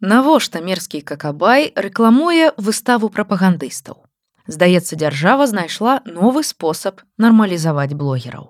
Навошта мерзкі какабай рэкламуе выставу прапагандыстаў. Здаецца, дзяржава знайшла новы спосаб нармалізаваць блогераў.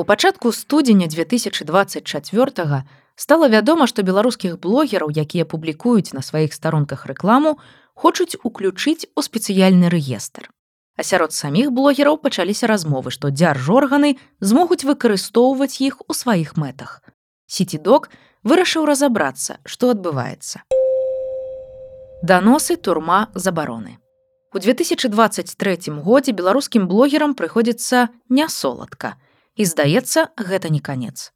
У пачатку студзеня 2024 стала вядома, што беларускіх блогераў, якія публікуюць на сваіх старонках рэкламу, хочуць уключыць у спецыяльны рэестр. А сярод саміх блогераў пачаліся размовы, што дзяржорганы змогуць выкарыстоўваць іх у сваіх мэтах. Сітідок вырашыў разабрацца, што адбываецца. Даносы турма забароны. У 2023 годзе беларускім блогерам прыходзіцца нясоладка, і здаецца гэта не канец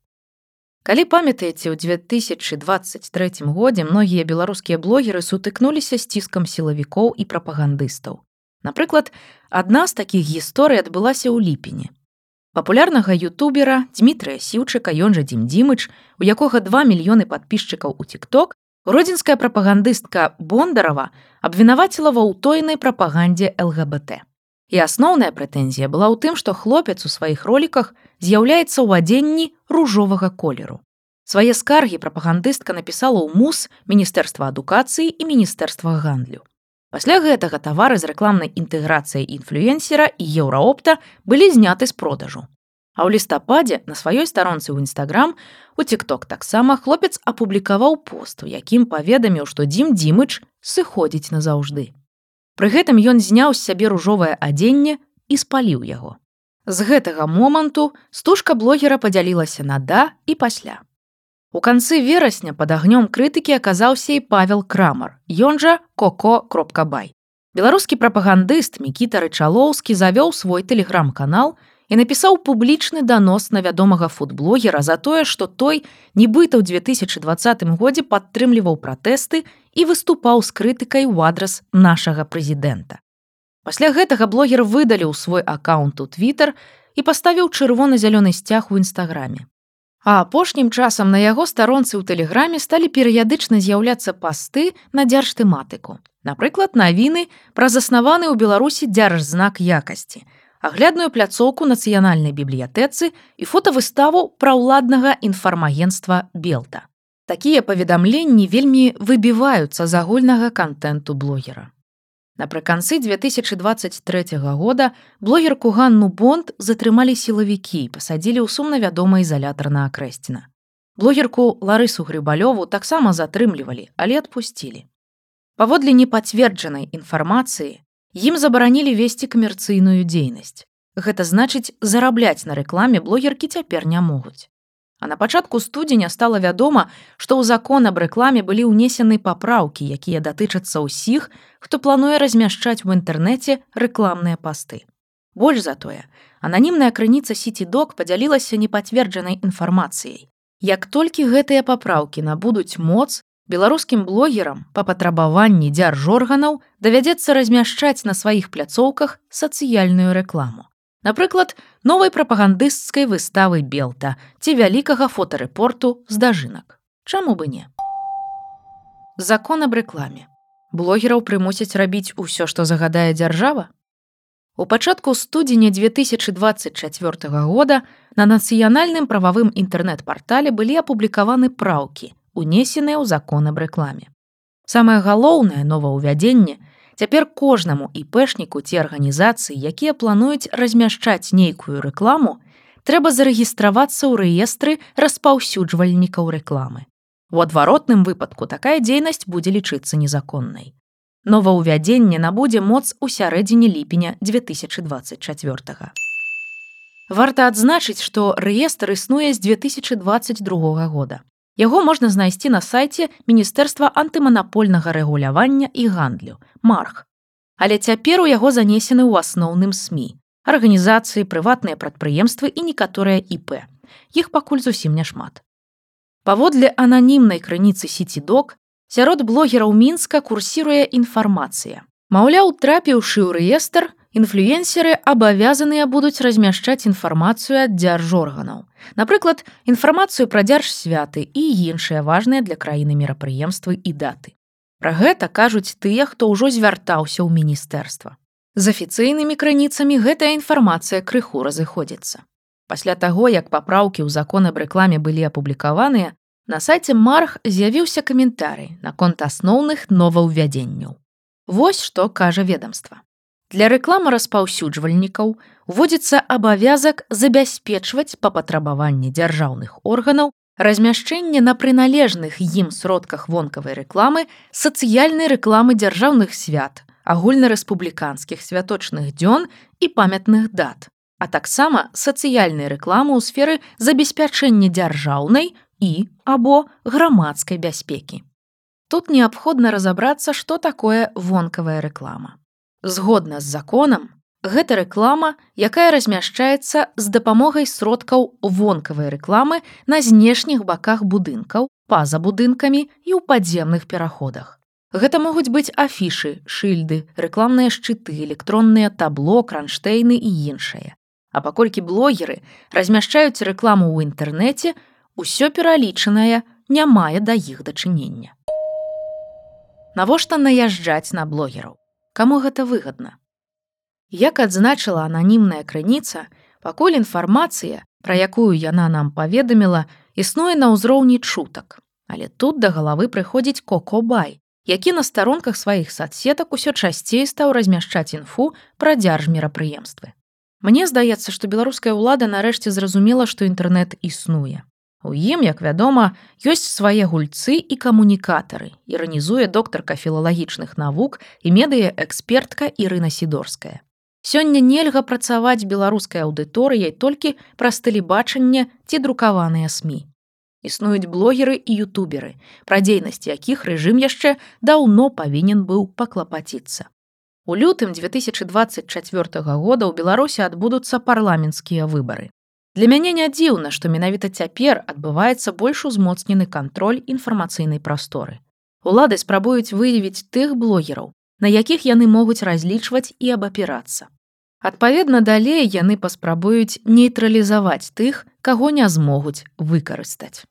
калі памятаеце ў 2023 годзе многія беларускія блогеры сутыкнуліся з ціскам сілавікоў і прапагандыстаў. Напрыклад адна з такіх гісторый адбылася ў ліпені. Папулярнага ютубера дмітрыя сіўчыка ён жа дзім дзімыч у якога два мільёны подписчикаў у тикток родзінская прапагандыстка бондарова абвінаваціла ва ўтойнай прапагандзе лгбт І асноўная прэтэнзія была ў тым, што хлопец у сваіх роліках з'яўляецца ў адзенні ружовага колеру. Свае скаргі прапагандыстка напісала ў мус міністэрства адукацыі і міністэрства гандлю. Пасля гэтага тавары з рэкламнай інтэграцыяй інфлюенсера і еўраопта былі зняты з продажу. А ў лістападзе на сваёй старонцы ў нстаграм у тикток таксама хлопец апублікаваў пост, у якім паведаміў, што дзім дзімыч сыходзіць назаўжды. Пры гэтым ён зняў з сябе ружовае адзенне і спаліў яго. З гэтага моманту стужка блогера падзялілася на да і пасля. У канцы верасня пад агнём крытыкі аказаўся і павел крамар, Ён жа коко кропкабай. Беларускі прапагандыст Мікіта Рычалоўскі завёў свой тэлеграм-канал, і напісаў публічны данос на вядомага футблогера за тое, што той нібыта ў 2020 годзе падтрымліваў пратэсты і выступаў з крытыкай у адрас нашага прэзідэнта. Пасля гэтага блогер выдаліў свой аккаунт у Twitter і паставіў чырвона-зялёны сцяг у нстаграме. А апошнім часам на яго старонцы ў тэлеграме сталі перыядычна з'яўляцца пасты на дзяржтэматыку. Напрыклад, навіны пра заснаваны ў Беларусі дзяржзнак якасці, аглядную пляцоўку нацыянальнай бібліятэцы і фотавыставу пра ўладнага інфармагенства белта. Такія паведамленні вельмі выбіваюцца з агульнага контенту блогера. Напрыканцы 2023 года блогерку Ганну Бонд затрымалі сілавікі і пасадзілі ў сумна вядома ізалятар на акрэсціна. Блогерку Ларысу Грыбалёву таксама затрымлівалі, але адпусцілі. Паводле непацверджанай інфармацыі, ім забаранілі весці камерцыйную дзейнасць. Гэта значыць зарабляць на рэкламе блогеркі цяпер не могуць. А на пачатку студзеня стала вядома, што ў закон аб рэкламе былі ўнесены папраўкі, якія датычацца ўсіх, хто плануе размяшчаць у інтэрнэце рэкламныя пасты. Больш за тое, ананімная крыніца сітідок падзялілася непацверджанай інфармацыяй. Як толькі гэтыя папраўкі набудуць моц, беларускім блогерам па патрабаванні дзяржорганаў давядзецца размяшчаць на сваіх пляцоўках сацыяльную рэкламу. Напрыклад, новай прапагандысцкай выставы белта ці вялікага фотарэпорту з дажынак. Чаму бы не? Закон аб рэкламе. Блогераў прымусяць рабіць усё, што загадае дзяржава. У пачатку студзеня 2024 года на нацыянальным прававым інтэрнэт-партале былі апублікаваны праўкі, унесеныя ў закон аб рэкламе. Самае галоўнае новаўвядзенне цяпер кожнаму іпэшніку ці арганізацыі, якія плануюць размяшчаць нейкую рэкламу, трэба зарэгістравацца ў рэестры распаўсюджвальнікаў рэкламы. У адваротным выпадку такая дзейнасць будзе лічыцца незаконнай. Новаўвядзенне набудзе моц у сярэдзіне ліпеня 2024. Варта адзначыць, што рэестр існуе з 2022 года. Яго можна знайсці на сайце міністэрства антыманапольнага рэгулявання і гандлю марх. Але цяпер у яго занесены ў асноўным сМ арганізацыі прыватныя прадпрыемствы і некаторыя іп іх пакуль зусім няшмат. Паводле ананімнай крыніцы сітідок сярод блогераў мінска курсіруе інфармацыя. Маўляў трапіўшы ў рэестр інфлюенсеры абавязаныя будуць размяшчаць інфармацыю ад дзяржорганаў. Напрыклад, інфармацыю пра дзярж святы і іншыя важныя для краіны мерапрыемствы і даты. Пра гэта кажуць тыя, хто ўжо звяртаўся ў міністэрства. З афіцыйнымі крыніцамі гэтая інфармацыя крыху разыходзіцца. Пасля таго, як папраўкі ў закон аб рэкламе былі апублікаваныя, на сайце Марх з'явіўся каментарый наконт асноўных новаўвядзенняў. Вось што кажа ведомства. Для рэкламы распаўсюджвальнікаў уводзіцца абавязак забяспечваць па патрабаванні дзяржаўных органаў размяшчэнне на прыналежных ім сродках вонкавай рэкламы сацыяльнай рэкламы дзяржаўных свят, агульнарэспубліканскіх святочных дзён і памятных дат, а таксама сацыяльнай рэкламы ў сферы забеспячэння дзяржаўнай і або грамадскай бяспекі. Тут неабходна разабрацца, што такое вонкавая рэклама. Згодна з законам, гэта рэклама, якая размяшчаецца з дапамогай сродкаў вонкавай рэкламы на знешніх баках будынкаў, па-за будынкамі і ў падземных пераходах. Гэта могуць быць афішы, шыльды, рэкламныя шчыты, электронныя табло, кранштэйны і іншае. А паколькі блогеры размяшчаюць рэкламу ў інтэрнэце, усё пералічанае не мае да іх дачынення. Навошта наязджаць на блогераў? Каму гэта выгадна? Як адзначыла ананімная крыніца, пакуль інфармацыя, пра якую яна нам паведаміла, існуе на ўзроўні чутак. Але тут да галавы прыходзіць кокобай, які на старонках сваіх садсетак усё часцей стаў размяшчаць інфу пра дзяржмерапрыемствы. Мне здаецца, што беларуская ўлада нарэшце зразумела, што інтэрнэт існуе. У ім, як вядома, ёсць свае гульцы і камунікатары, іранізуе доктарка філалагічных навук і медыяэкспертка Ірына Сідорская. Сёння нельга працаваць беларускай аўдыторыяй толькі праз тэлебачанне ці друкаваныя сМ. Існуюць блогеры і ютуберы, пра дзейнасць якіх рэжым яшчэ даўно павінен быў паклапаціцца. У лютым 2024 года ў Беларусі адбудуцца парламенцкія выбары. Для мяне не дзіўна, што менавіта цяпер адбываецца больш узмоцнены кантроль інфармацыйнай прасторы. Улады спрабуюць выявіць тых блогераў, на якіх яны могуць разлічваць і абапірацца. Адпаведна далей яны паспрабуюць нейтралізаваць тых, каго не змогуць выкарыстаць.